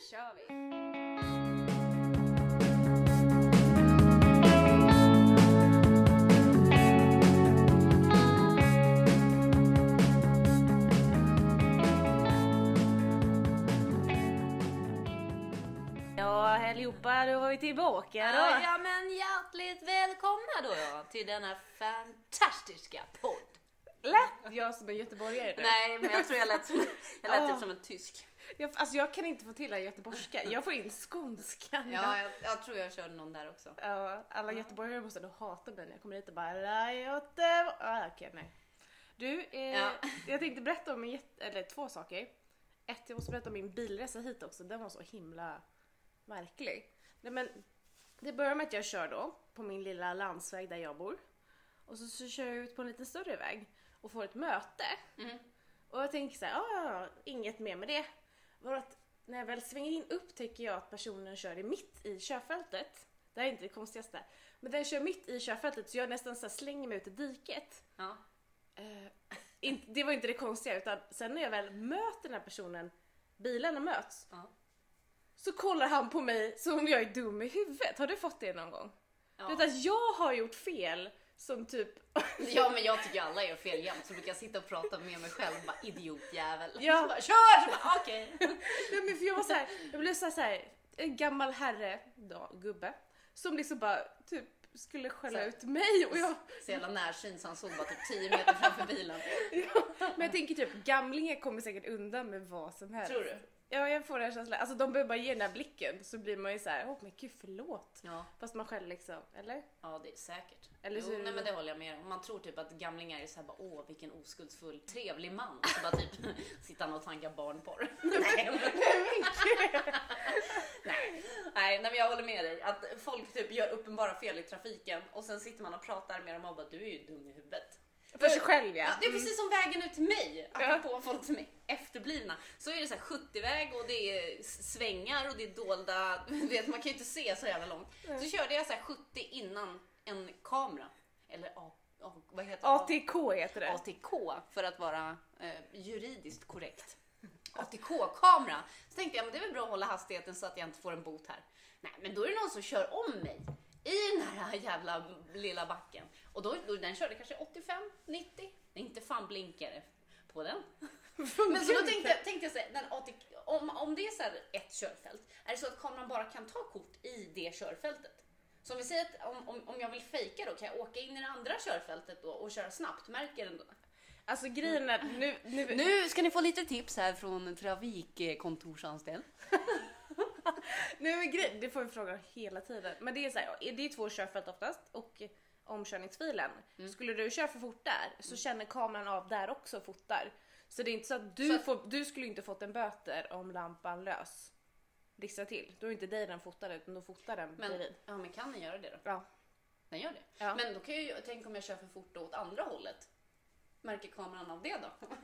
kör vi! Ja, allihopa, då var vi tillbaka då. Ja, men hjärtligt välkomna då ja, till denna fantastiska podd. Lät jag som en göteborgare nu? Nej, men jag tror jag lät, jag lät Ja. typ som en tysk. Jag, alltså jag kan inte få till en göteborgska. Jag får in skånskan. Ja, jag, jag tror jag körde någon där också. Ja, alla göteborgare måste nog hata mig när jag kommer hit och bara "La Göteborg. Ah, okej, nej. Du, eh, Ja. jag tänkte berätta om en eller två saker. Ett, jag måste berätta om min bilresa hit också. Den var så himla märklig. Nej, men det börjar med att jag kör då på min lilla landsväg där jag bor. Och så, så kör jag ut på en lite större väg och får ett möte. Mhm. Och jag tänker så här, ah, inget mer med det. Var att när jag väl svänger in upptäcker jag att personen kör i mitt i körfältet. Det här är inte det konstigaste. Men den kör mitt i körfältet så jag nästan så slänger mig ut i diket. Ja. Inte, det var inte det konstiga utan sen när jag väl möter den här personen, bilarna möts, Ja. så kollar han på mig som om jag är dum i huvudet. Har du fått det någon gång? Ja. Du vet att jag har gjort fel som typ... ja, men jag tycker alla gör fel jämt så brukar jag sitta och prata med mig själv bara idiotjävel. Ja. Så bara, Kör! Så bara, Okej. Nej men för jag var så här, jag blev så här, så här en gammal herre, då, gubbe, som liksom bara typ skulle skälla Så ut mig och jag, Så jävla närsynt så han såg bara typ 10 meter framför bilen. ja, men jag tänker typ gamlingar kommer säkert undan med vad som helst. Tror du? Ja jag får den känslan, alltså de behöver bara ge den här blicken så blir man ju så här, åh men gud förlåt. Ja. Fast man själv liksom, eller? Ja, det är säkert. Eller så jo, det- nej, men det håller jag med om. Man tror typ att gamlingar är såhär bara, åh vilken oskuldsfull, trevlig man. Så bara typ sitter han och tankar barnporr. nej, men, nej. nej, nej, men jag håller med dig. Att folk typ gör uppenbara fel i trafiken och sen sitter man och pratar med dem och bara, du är ju dum i huvudet. För sig själv ja. Ja, det är precis som vägen ut till mig, Ja. apropå folk som är efterblivna. Så är det så här 70-väg och det är svängar och det är dolda, vet man kan ju inte se så jävla långt. Så körde jag så här 70 innan en kamera. Eller A, A, vad heter det? ATK heter det. ATK för att vara eh, juridiskt korrekt. ATK-kamera. Så tänkte jag, men det är väl bra att hålla hastigheten så att jag inte får en bot här. Nej, men då är det någon som kör om mig i den här jävla lilla backen. Och då, då den körde kanske 85, 90. Det är inte fan blinkare på den. Men så då tänkte, tänkte jag så här, om, om det är så här ett körfält, är det så att kameran bara kan ta kort i det körfältet? Så om vi säger att om, om, om jag vill fejka då, kan jag åka in i det andra körfältet då och köra snabbt? Märker den då? Alltså grejen är, nu, nu, Nu ska ni få lite tips här från trafikkontorsanställd. Nu är grej, det får vi fråga hela tiden. Men det är så här, det är två körfält oftast och omkörningsfilen. Mm. Skulle du köra för fort där så känner kameran av där också och fotar. Så det är inte så att du, Så får, du skulle inte fått en böter om lampan lös. Dixar till. Då är inte dig den fotar utan då fotar den Men, bredvid. ja, men kan den göra det då? Ja. Den gör det. Ja. Men då kan jag ju, tänk om jag kör för fort då åt andra hållet. Märker kameran av det då?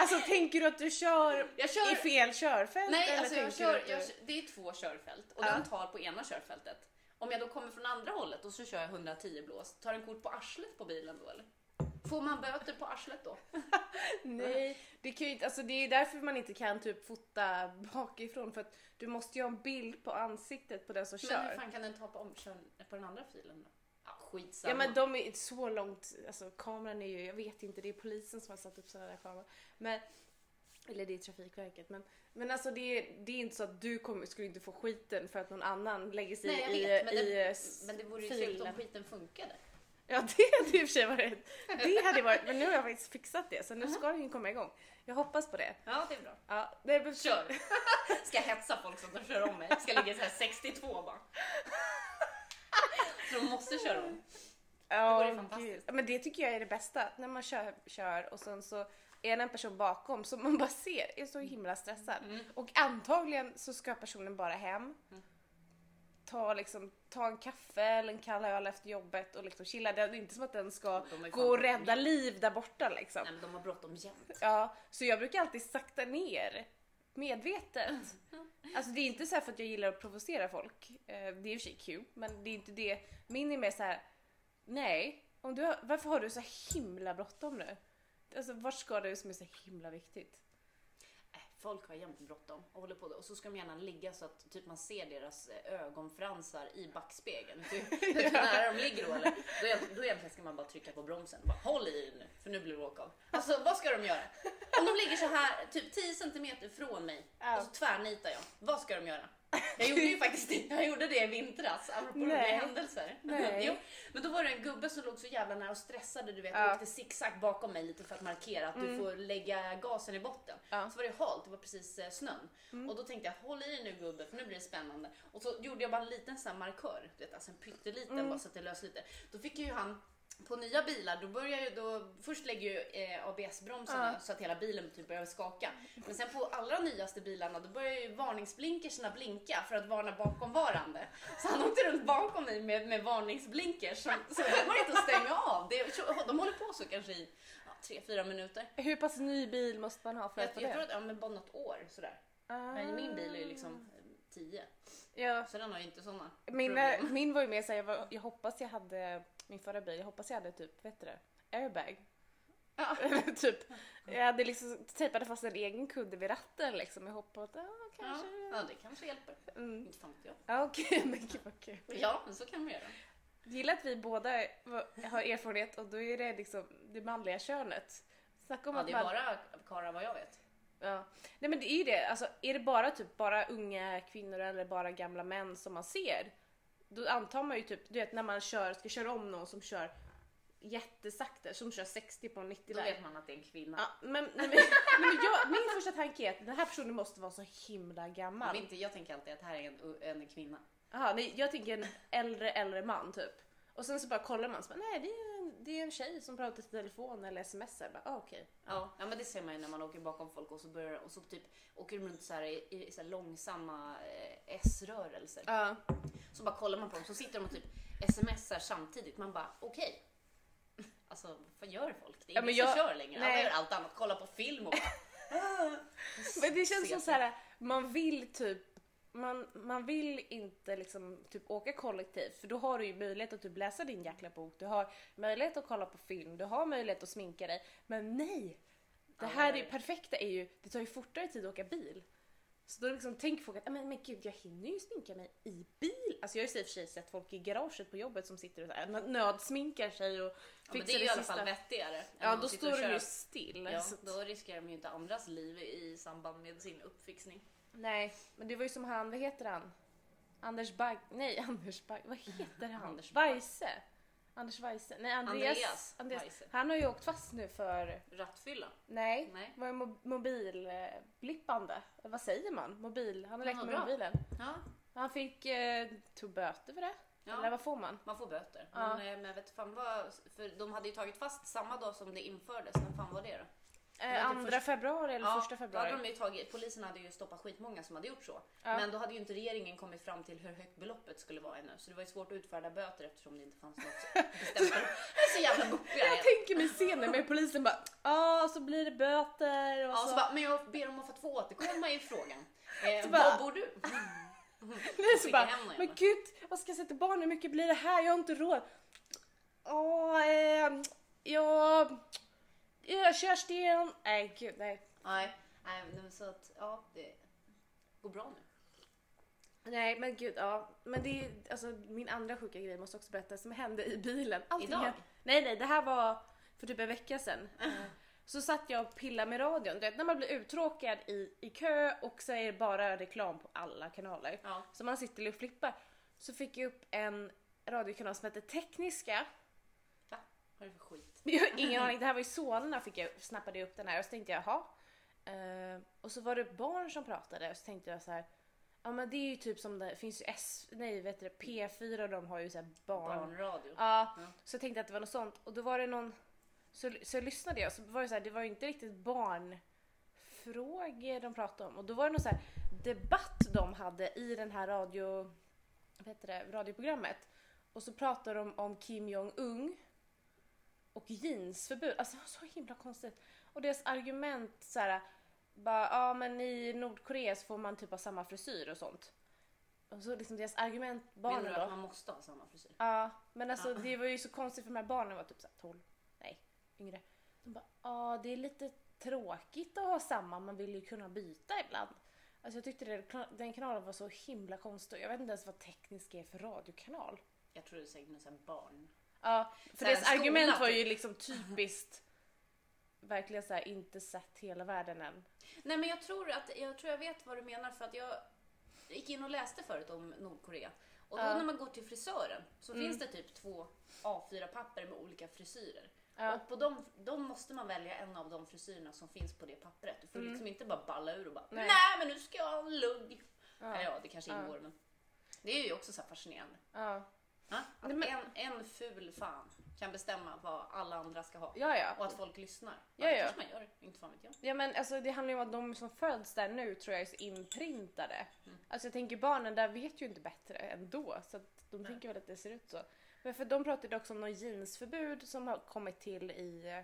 Alltså tänker du att du kör, kör- i fel körfält? Nej, eller alltså jag kör, du- jag, det är två körfält och Ja. den tar på ena körfältet. Om jag då kommer från andra hållet och så kör jag 110 blås, tar den kort på arslet på bilen då eller? Får man böter på arslet då? Nej, det, kan ju inte, alltså det är därför man inte kan typ fota bakifrån för att du måste ju ha en bild på ansiktet på den som Men kör. hur fan kan den ta på, omkör, på den andra filen då? Ja, skitsamma. Ja men de är så långt, alltså kameran är ju, jag vet inte, det är polisen som har satt upp sådana där kameror. Men, eller det är Trafikverket. Men, men alltså det är, det är inte så att du kommer, skulle inte få skiten för att någon annan lägger sig Nej, jag i, vet, men, i det, men det vore ju trevligt om skiten funkade. Ja det hade i och för sig varit, det hade varit, men nu har jag faktiskt fixat det så nu ska den ju komma igång. Jag hoppas på det. Ja, det är bra. Ja, det är Kör! Ska jag hetsa folk så att de kör om mig? Ska ligga så här 62 bara. Så de måste köra om. Ja, Det vore fantastiskt. Men det tycker jag är det bästa, när man kör, kör och sen så är det en person bakom som man bara ser är så himla stressad. Mm. Och antagligen så ska personen bara hem, ta, liksom, ta en kaffe eller en kall öl efter jobbet och liksom chilla. Det är inte som att den ska gå och rädda liv där borta liksom. Nej, men de har bråttom jämt. Ja, så jag brukar alltid sakta ner medvetet. Alltså det är inte så här för att jag gillar att provocera folk. Eh, Det är i och för sig kul, men det är inte det. Min är mer så här. nej, om du har, varför har du så himla bråttom nu? Alltså vart ska du som är så himla viktigt? folk har jämt bråttom och håller på det. Och så ska de gärna ligga så att typ man ser deras eh, ögonfransar i backspegeln. Typ, hur nära de ligger då eller? Då, egent- då egentligen ska man bara trycka på bromsen. Bara, Håll i nu, för nu blir det åka av. Alltså vad ska de göra? Om de ligger så här typ 10 centimeter från mig och så tvärnitar jag. Vad ska de göra? Jag gjorde ju faktiskt det, jag gjorde det i vintras, apropå Nej. roliga händelser. Nej. Jo, men då var det en gubbe som låg så jävla nära och stressade, du vet, Ja. och åkte zigzag bakom mig lite för att markera att du får lägga gasen i botten. Ja. Så var det halt, det var precis eh, snön. Och då tänkte jag, håll i dig nu gubbe, för nu blir det spännande. Och så gjorde jag bara en liten sån här markör, du vet, alltså en pytteliten bara så att det lös lite. Då fick ju han på nya bilar, då börjar ju då, först lägger ju eh, ABS-bromsarna Ja. så att hela bilen typ börjar skaka. Men sen på allra nyaste bilarna, då börjar ju varningsblinkerserna blinka för att varna bakomvarande. Så han åkte runt bakom mig med, med varningsblinkers, så, så det går inte att stänga av. Det, de håller på så kanske i ja, tre, fyra minuter. Hur pass ny bil måste man ha för Jag, att få jag tror det? att, ja men bara något år sådär. Men min bil är ju liksom eh, 10, Ja, så den har ju inte såna min, problem. min var ju mer såhär, jag, var- jag hoppas jag hade, min förra bil, jag hoppas jag hade typ, vet du det, airbag. Ja. typ, jag hade liksom tejpade fast en egen kudde vid ratten liksom. Jag hoppade att, ja Ja, kanske. ja, det kanske hjälper. Mm. Inte fan jag. Ja okej, men gud vad kul. Ja, men så kan man göra. Gillar att vi båda har erfarenhet och då är det liksom det manliga könet. Snacka om Ja, att det är man... bara karlar vad jag vet. Ja. Nej men det är ju det, alltså är det bara typ bara unga kvinnor eller bara gamla män som man ser, då antar man ju typ, du vet när man kör, ska köra om någon som kör jättesakta, som kör 60 på en 90 Då vet man att det är en kvinna. Ja, men, nej, men, nej, men jag, min första tanke är att den här personen måste vara så himla gammal. Men inte, jag tänker alltid att det här är en, en kvinna. Aha, nej, jag tänker en äldre, äldre man typ. Och sen så bara kollar man så bara, nej det är, en, det är en tjej som pratar i telefon eller smsar. Bara, ah, okej. Ja, ja, men det ser man ju när man åker bakom folk och så, börjar, och så typ åker de runt så här i, i så här långsamma eh, S-rörelser. Ja. Så bara kollar man på dem så sitter de och typ smsar samtidigt. Man bara okej. Alltså vad gör folk? Det är Ja, ingen som jag- kör längre. nej. Alla gör allt annat. Kolla på film och bara... Men det känns som så här, man vill typ man, man vill inte liksom typ åka kollektivt för då har du ju möjlighet att typ läsa din jäkla bok, du har möjlighet att kolla på film, du har möjlighet att sminka dig. Men nej! Det Ja, här är- perfekta är ju, det tar ju fortare tid att åka bil. Så då liksom tänker folk att "Ah, men, men gud jag hinner ju sminka mig i bil. Alltså jag har ju i och för sig sett folk i garaget på jobbet som sitter och så här, nödsminkar sig och Ja, men fixar det är ju i alla fall vettigare. Ja då står de ju still. Ja, så- då riskerar de ju inte andras liv i samband med sin uppfixning. Nej, men det var ju som han, vad heter han? Anders Bagg, nej Anders Bagg, vad heter han? Anders Weise? Anders Weise, nej Andreas. Andreas Weise. Han har ju åkt fast nu för, Rattfylla. nej, Nej. var mo- mobilblippande? Vad säger man? Mobil, han har lekt Ja, med bra. mobilen. Ja, Han fick, eh, tog böter för det. Ja. Eller vad får man? man får böter. Ja. Men, eh, men jag vet fan vad, för de hade ju tagit fast samma dag som det infördes. När fan var det då? Eh, typ andra först- februari eller första Då februari? hade de ju tagit, polisen hade ju stoppat skitmånga som hade gjort så. Ja. Men då hade ju inte regeringen kommit fram till hur högt beloppet skulle vara ännu. Så det var ju svårt att utfärda böter eftersom det inte fanns något bestämt. Jag är så jävla buppiga Jag jag. tänker mig scenen med polisen bara, ja så blir det böter och Ja, så. så bara, men jag ber om att få återkomma i frågan. Eh, bara- var bor du? Nej, så Skicka bara, men gud, vad ska jag sätta barn? Hur mycket blir det här? Jag har inte råd. Åh, eh, jag... Ja, Kerstin. Nej, gud, nej. Nej, nej, men så att ja, det går bra nu. Nej, men gud, ja. Men det är alltså min andra sjuka grej måste också berätta som hände i bilen. Allting Idag? här- Nej, nej, det här var för typ en vecka sedan. Så satt jag och pillade med radion. Du vet, när man blir uttråkad i, i kö och så är det bara reklam på alla kanaler. Ja. Så man sitter och flippar. Så fick jag upp en radiokanal som heter Tekniska. Va? Vad är det för skit? Jag har ingen aning, det här var i Solna fick jag, snappade jag upp den här och så tänkte jag jaha. Eh, och så var det barn som pratade och så tänkte jag så här. Ja men det är ju typ som det finns ju S, nej vet du det, P4 och de har ju så här barn. Barnradio. Ja, Ja. så jag tänkte att det var något sånt och då var det någon så, så lyssnade jag så var det så här, det var ju inte riktigt barnfrågor de pratade om och då var det någon så här debatt de hade i den här radio, vad heter det, radioprogrammet och så pratade de om Kim Jong-Un och jeansförbud, alltså det var så himla konstigt. Och deras argument så här, bara ja men i Nordkorea så får man typ ha samma frisyr och sånt. Och så liksom deras argument, Menar barnen du då. att man måste ha samma frisyr? Ja, men alltså Ja. det var ju så konstigt för de här barnen var typ så här 12, nej, yngre. De bara, ja det är lite tråkigt att ha samma, man vill ju kunna byta ibland. Alltså jag tyckte det, den kanalen var så himla konstig. Jag vet inte ens vad teknisk är för radiokanal. Jag tror det är säkert någon barn. Ja, för deras skola, argument var typ. ju liksom typiskt verkligen så här inte sett hela världen än. Nej men jag tror att jag tror jag vet vad du menar för att jag gick in och läste förut om Nordkorea. Och då Ja. när man går till frisören så Mm. finns det typ två A4-papper med olika frisyrer. Ja. Och på dem, dem måste man välja en av de frisyrerna som finns på det pappret. Du får liksom inte bara balla ur och bara Mm. Nej. nej, men nu ska jag ha en lugg. Ja. Ja. det kanske ingår men det är ju också så fascinerande. Att Nej, men- en, en ful fan kan bestämma vad alla andra ska ha. ja. ja. Och att folk lyssnar. Ja, det ja. kanske man gör, inte fan vet jag. Ja men alltså det handlar ju om att de som föds där nu tror jag är så inprintade. Mm. Alltså jag tänker barnen där vet ju inte bättre ändå så att de tänker väl att det ser ut så. Men för de pratade också om något jeansförbud som har kommit till i,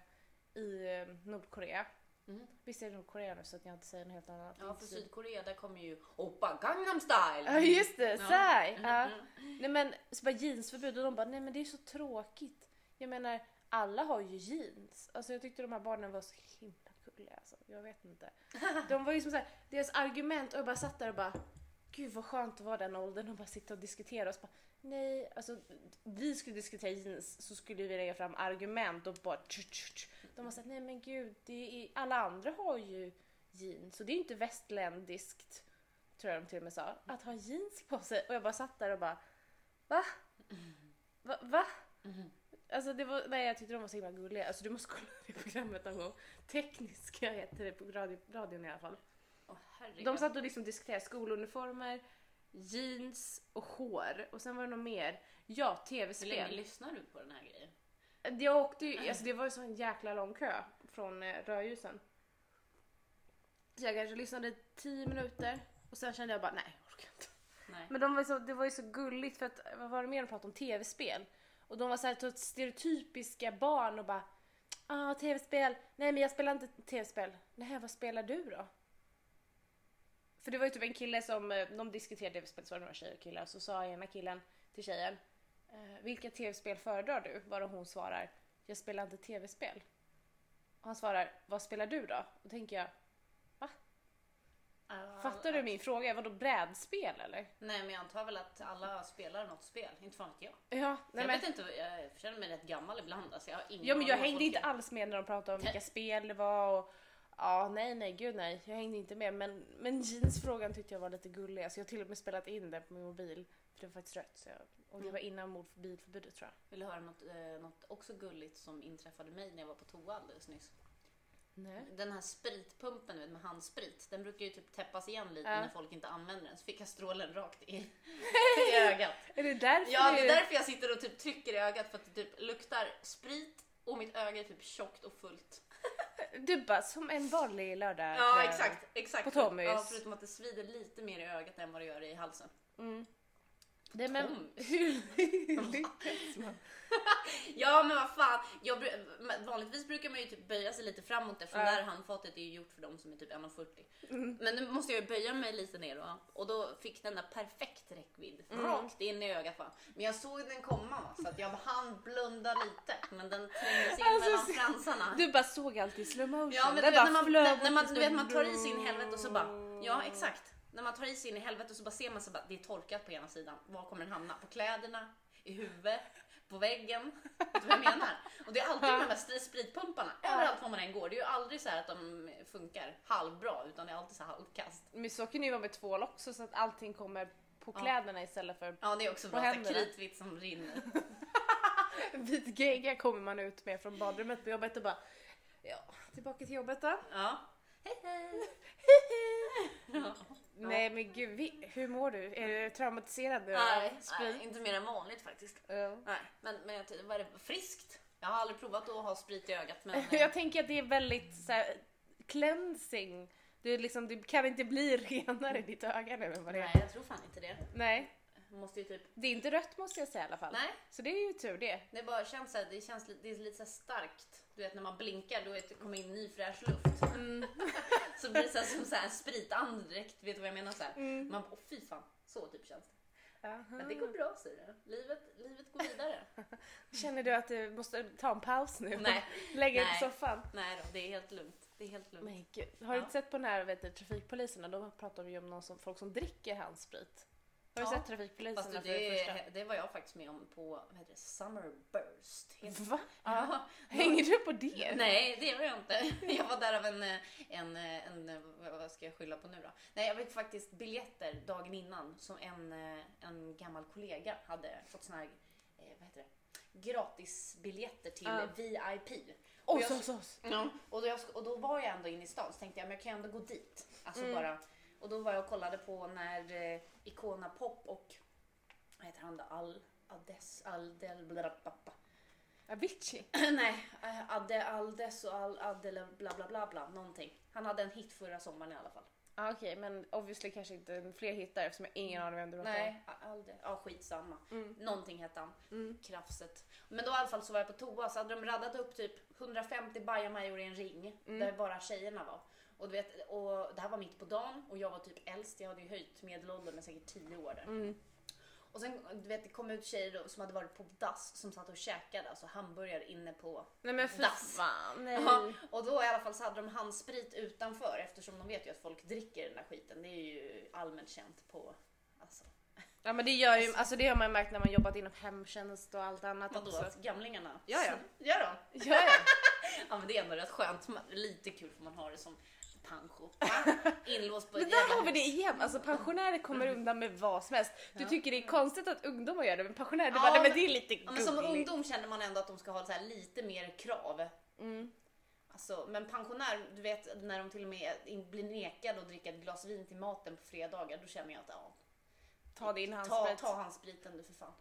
i eh, Nordkorea. Mm. Visst är det Nordkorea nu så att jag inte säger något helt annat. Ja, för Sydkorea där kommer ju Oppa Gangnam style. Ja just det, Ja. Sai! Ja. mm. Nej men så bara jeansförbud och de bara nej men det är så tråkigt. Jag menar alla har ju jeans. Alltså jag tyckte de här barnen var så himla gulliga alltså. Jag vet inte. De var ju som såhär, deras argument och jag bara satt där och bara Gud vad skönt att vara den åldern och bara sitta och diskutera och så bara Nej, alltså vi skulle diskutera jeans så skulle vi lägga fram argument och bara tch, tch, tch. De var såhär, nej men gud, det är, alla andra har ju jeans och det är ju inte västländiskt tror jag de till och med sa, att ha jeans på sig. Och jag bara satt där och bara, va? Va? va? Alltså det var, nej jag tyckte de var så himla gulliga. Alltså du måste kolla det programmet någon gång. Tekniska heter det på radio, radion i alla fall. Herregud. De satt och liksom diskuterade skoluniformer, jeans och hår. Och sen var det något mer. Ja, Hur länge tv-spel. lyssnar du på den här grejen? Jag åkte ju, alltså det var ju så en jäkla lång kö från eh, rödljusen. Så jag kanske lyssnade 10 minuter och sen kände jag bara nej, jag orkar inte. Nej. Men de var så, det var ju så gulligt för att, vad var det mer de pratade om? Tv-spel. Och de var så här så stereotypiska barn och bara ah tv-spel, nej men jag spelar inte tv-spel. Nej vad spelar du då? För det var ju typ en kille som, eh, de diskuterade tv-spel, så var det några tjejer och killar, så sa ena killen till tjejen eh, vilka tv-spel föredrar du? Varav hon svarar, jag spelar inte tv-spel. Och han svarar, vad spelar du då? Och tänker jag, Ja, fattar du min fråga? Vadå brädspel eller? Nej men jag antar väl att alla spelar något spel, inte fan vet jag. Ja, nej jag men, vet inte, jag känner mig rätt gammal ibland alltså, jag har ingen ja, men jag hängde inte alls med när de pratade om vilka spel det var och Ja, nej, nej, gud nej. Jag hängde inte med. Men, men jeansfrågan tyckte jag var lite gullig. Alltså, jag har till och med spelat in den på min mobil. För det var faktiskt rött. Så jag, och det Mm. var innan mord för bilförbudet tror jag. Vill du höra något, eh, något också gulligt som inträffade mig när jag var på toa alldeles nyss? Nej. Den här spritpumpen du vet, med handsprit, den brukar ju typ täppas igen lite Ja. när folk inte använder den. Så fick jag strålen rakt i, i ögat. Är det därför Ja, det du- är därför jag sitter och typ trycker i ögat för att det typ luktar sprit och mitt öga är typ tjockt och fullt. Du bara som en vanlig lördag. Ja, exakt. exakt. På Tommys. Ja, förutom att det svider lite mer i ögat än vad det gör i halsen. Mm. Det, men, hur lyckas man? Ja, men vad fan. Jag, vanligtvis brukar man ju typ böja sig lite framåt eftersom det här handfatet är ju gjort för de som är typ 1,40. Men nu måste jag ju böja mig lite ner då. Och då fick den där perfekt räckvidd. Rakt in i ögat va. Men jag såg den komma va, så att jag hann blunda lite. Men den trängde sig in Alltså, mellan fransarna. Du bara såg allt i slow motion. Ja men du vet, när man, när, man, du vet man tar i sig in i helvete och så bara, ja exakt. När man tar i sig in i helvete och så bara ser man så bara, det är torkat på ena sidan. Var kommer den hamna? På kläderna? I huvudet? På väggen? Vet du vad jag menar? Och det är alltid de här sprit- spritpumparna, överallt var man än går. Det är ju aldrig så här att de funkar halvbra utan det är alltid så här halvkast. Men så kan det ju vara med tvål också så att allting kommer på Ja. kläderna istället för Ja det är också bra, På kritvitt som rinner. vit gegga kommer man ut med från badrummet på jobbet och bara ja, tillbaka till jobbet då. Ja. Hej hej! Ja. Nej men gud, vi, hur mår du? Är du traumatiserad nu? Nej, nej, inte mer än vanligt faktiskt. Ja. Nej, men, men jag vad är det? Friskt? Jag har aldrig provat att ha sprit i ögat men... eh, Jag tänker att det är väldigt så här, cleansing. Är liksom, det kan inte bli renare i ditt öga nu än vad det är. Nej, jag tror fan inte det. Nej, måste ju typ... det är inte rött måste jag säga i alla fall. Nej, Så det är ju tur det. det bara känns så här, det känns lite, det är lite så starkt. Du vet när man blinkar då det kommer in ny fräsch luft. Mm. så blir det så här, som så här spritandedräkt, vet du vad jag menar? Så. Mm. Man bara, åh fy fan, så typ känns det. Aha. Men det går bra ser du. Livet, livet går vidare. Känner du att du måste ta en paus nu? Nej. Lägga dig på soffan? Nej då, det är helt lugnt. Det är helt lugnt. Men gud, har du Ja. inte sett på den här vet du, trafikpoliserna? Då pratar de ju om någon som, folk som dricker handsprit. Har du sett trafikpoliserna Fast för det, det det var jag faktiskt med om på vad heter det. Heter det. Va? Ja. Hänger du på det? Nej, det gör jag inte. Jag var där av en, en, en, vad ska jag skylla på nu då? Nej, jag fick faktiskt biljetter dagen innan som en, en gammal kollega hade fått såna här, eh, vad heter det, gratisbiljetter till Ja. VIP. Och Och jag- så, så, så. Ja, och, då jag, och då var jag ändå inne i stan så tänkte jag men jag kan ändå gå dit. Alltså Mm. bara, och då var jag och kollade på när eh, Icona Pop och vad heter han då? Al, Ades, Aldel, blablabla. Avicii? Nej, eh, Adde, Aldes och Al, Adele, bla bla bla bla, någonting. Han hade en hit förra sommaren i alla fall. Ah, Okej, men obviously kanske inte fler hittar eftersom jag ingen aning vem du pratar. Nej, Alde, ja skitsamma. Mm. Någonting hette han. Mm. Krafset. Men då i alla fall så var jag på toa så hade de raddat upp typ 150 bajamajor i en ring Mm. där bara tjejerna var. Och, du vet, och det här var mitt på dagen och jag var typ äldst. Jag hade ju höjt medelåldern med säkert 10 år där. Mm. Och sen du vet, det kom ut tjejer då, som hade varit på dass som satt och käkade alltså hamburgare inne på Nej men fy Dass. fan, nej. Ja, och då i alla fall så hade de handsprit utanför eftersom de vet ju att folk dricker den där skiten. Det är ju allmänt känt på... Alltså, Ja men det gör ju, alltså det har man ju märkt när man jobbat inom hemtjänst och allt annat vadå? också. Gamlingarna? Ja, ja. Gör de? Ja, ja. Ja men det är ändå rätt skönt. Lite kul för man har det som pancho. Inlåst på ett där har vi det igen, alltså pensionärer kommer undan med vad som helst. Du Ja. tycker det är konstigt att ungdomar gör det men pensionärer, Ja, bara, men men- det är lite Ja, men som gulligt. ungdom känner man ändå att de ska ha lite mer krav. Mm. Alltså, men pensionär, du vet när de till och med blir nekade att dricka ett glas vin till maten på fredagar, då känner jag att ja, Ta din ta, handsprit. ta handspriten du för fan.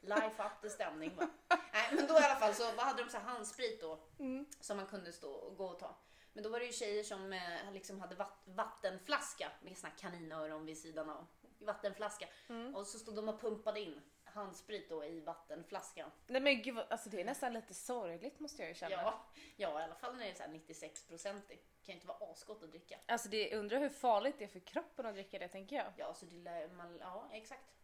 Life up the stämning va. Nej men då i alla fall så vad hade de så här handsprit då Mm. som man kunde stå och gå och ta. Men då var det ju tjejer som eh, liksom hade vatt, vattenflaska med såna kaninöron vid sidan av. Vattenflaska. Mm. Och så stod de och pumpade in handsprit då i vattenflaskan. Nej men gud, alltså det är nästan lite sorgligt måste jag ju känna. Ja, ja i alla fall när det är så här 96-procentig. Kan ju inte vara asgott att dricka. Alltså det, undrar hur farligt det är för kroppen att dricka det tänker jag. Ja, så det lär man, ja exakt.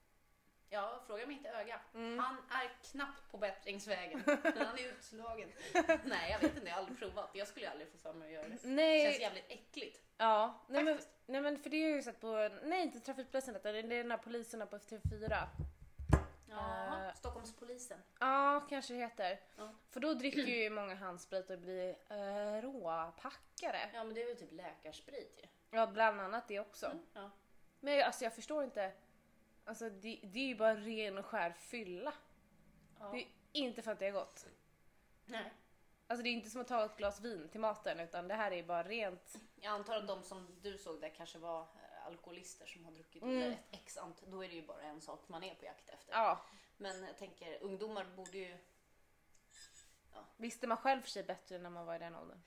Ja, fråga inte öga. Mm. Han är knappt på bättringsvägen. Han är utslagen. Nej, jag vet inte. Jag har aldrig provat. Jag skulle aldrig få för mig att göra det. Nej, Känns jävligt äckligt. ja. Nej men, nej men för det jag ju sett på, nej inte trafikpolisen utan det är den här poliserna på TV4. Ja, Eh. Stockholmspolisen. Ja, kanske det heter. Ja. För då dricker ju många handsprit och blir äh, råpackare. Ja, men det är väl typ läkarsprit ju. Ja, bland annat det också. Mm, Ja. Men alltså jag förstår inte. Alltså det, det är ju bara ren och skär fylla. Ja. Det är inte för att det är gott. Nej. Alltså det är inte som att ta ett glas vin till maten utan det här är bara rent. Jag antar att de som du såg där kanske var eh, alkoholister som har druckit Mm. under ett x ant. Då är det ju bara en sak man är på jakt efter. Ja, Men jag tänker, ungdomar borde ju... visste man själv för sig bättre när man var i den åldern.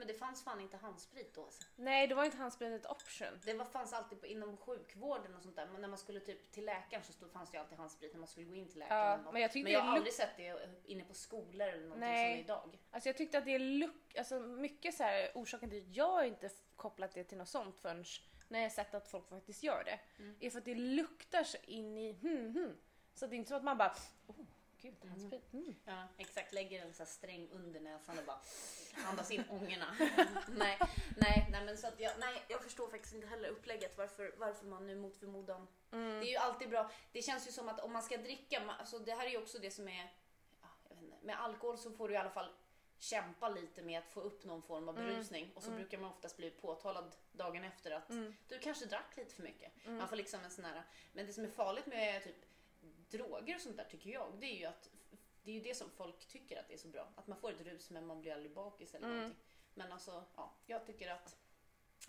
Men det fanns fan inte handsprit då. Alltså. Nej, då var inte handsprit ett option. Det var, fanns alltid på, inom sjukvården och sånt där. Men när man skulle typ till läkaren så stod, fanns det ju alltid handsprit när man skulle gå in till läkaren. Ja, men jag tyckte men jag det har aldrig sett det inne på skolor eller någonting Nej. som det idag. Alltså jag tyckte att det är luck, alltså mycket så här orsaken till att jag inte kopplat det till något sånt förrän när jag sett att folk faktiskt gör det. Mm. Är för att det luktar så in i hmm, hmm. Så det är inte så att man bara oh, gud, handsprit. Mm. Ja, exakt. Lägger en här sträng under näsan och bara andas in ångorna. nej, nej, nej, men så att jag, nej, jag förstår faktiskt inte heller upplägget varför, varför man nu mot förmodan. Mm. Det är ju alltid bra. Det känns ju som att om man ska dricka, alltså det här är ju också det som är, ja, jag vet inte, med alkohol så får du i alla fall kämpa lite med att få upp någon form av Mm. berusning och så brukar man oftast bli påtalad dagen efter att Mm. du kanske drack lite för mycket. Man får liksom en sån här, men det som är farligt med typ droger och sånt där tycker jag, det är ju att det är ju det som folk tycker att det är så bra. Att man får ett rus men man blir aldrig bakis eller Mm. någonting. Men alltså, ja, jag tycker att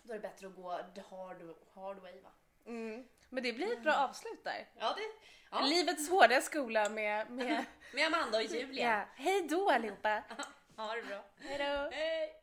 då är det bättre att gå the hard, hard way va? Mm. Men det blir ett bra avslut där. Ja, det, ja. Livets hårda skola med, med med Amanda och Julia. ja. Hej då allihopa! Ha det bra. Hej då! Hej!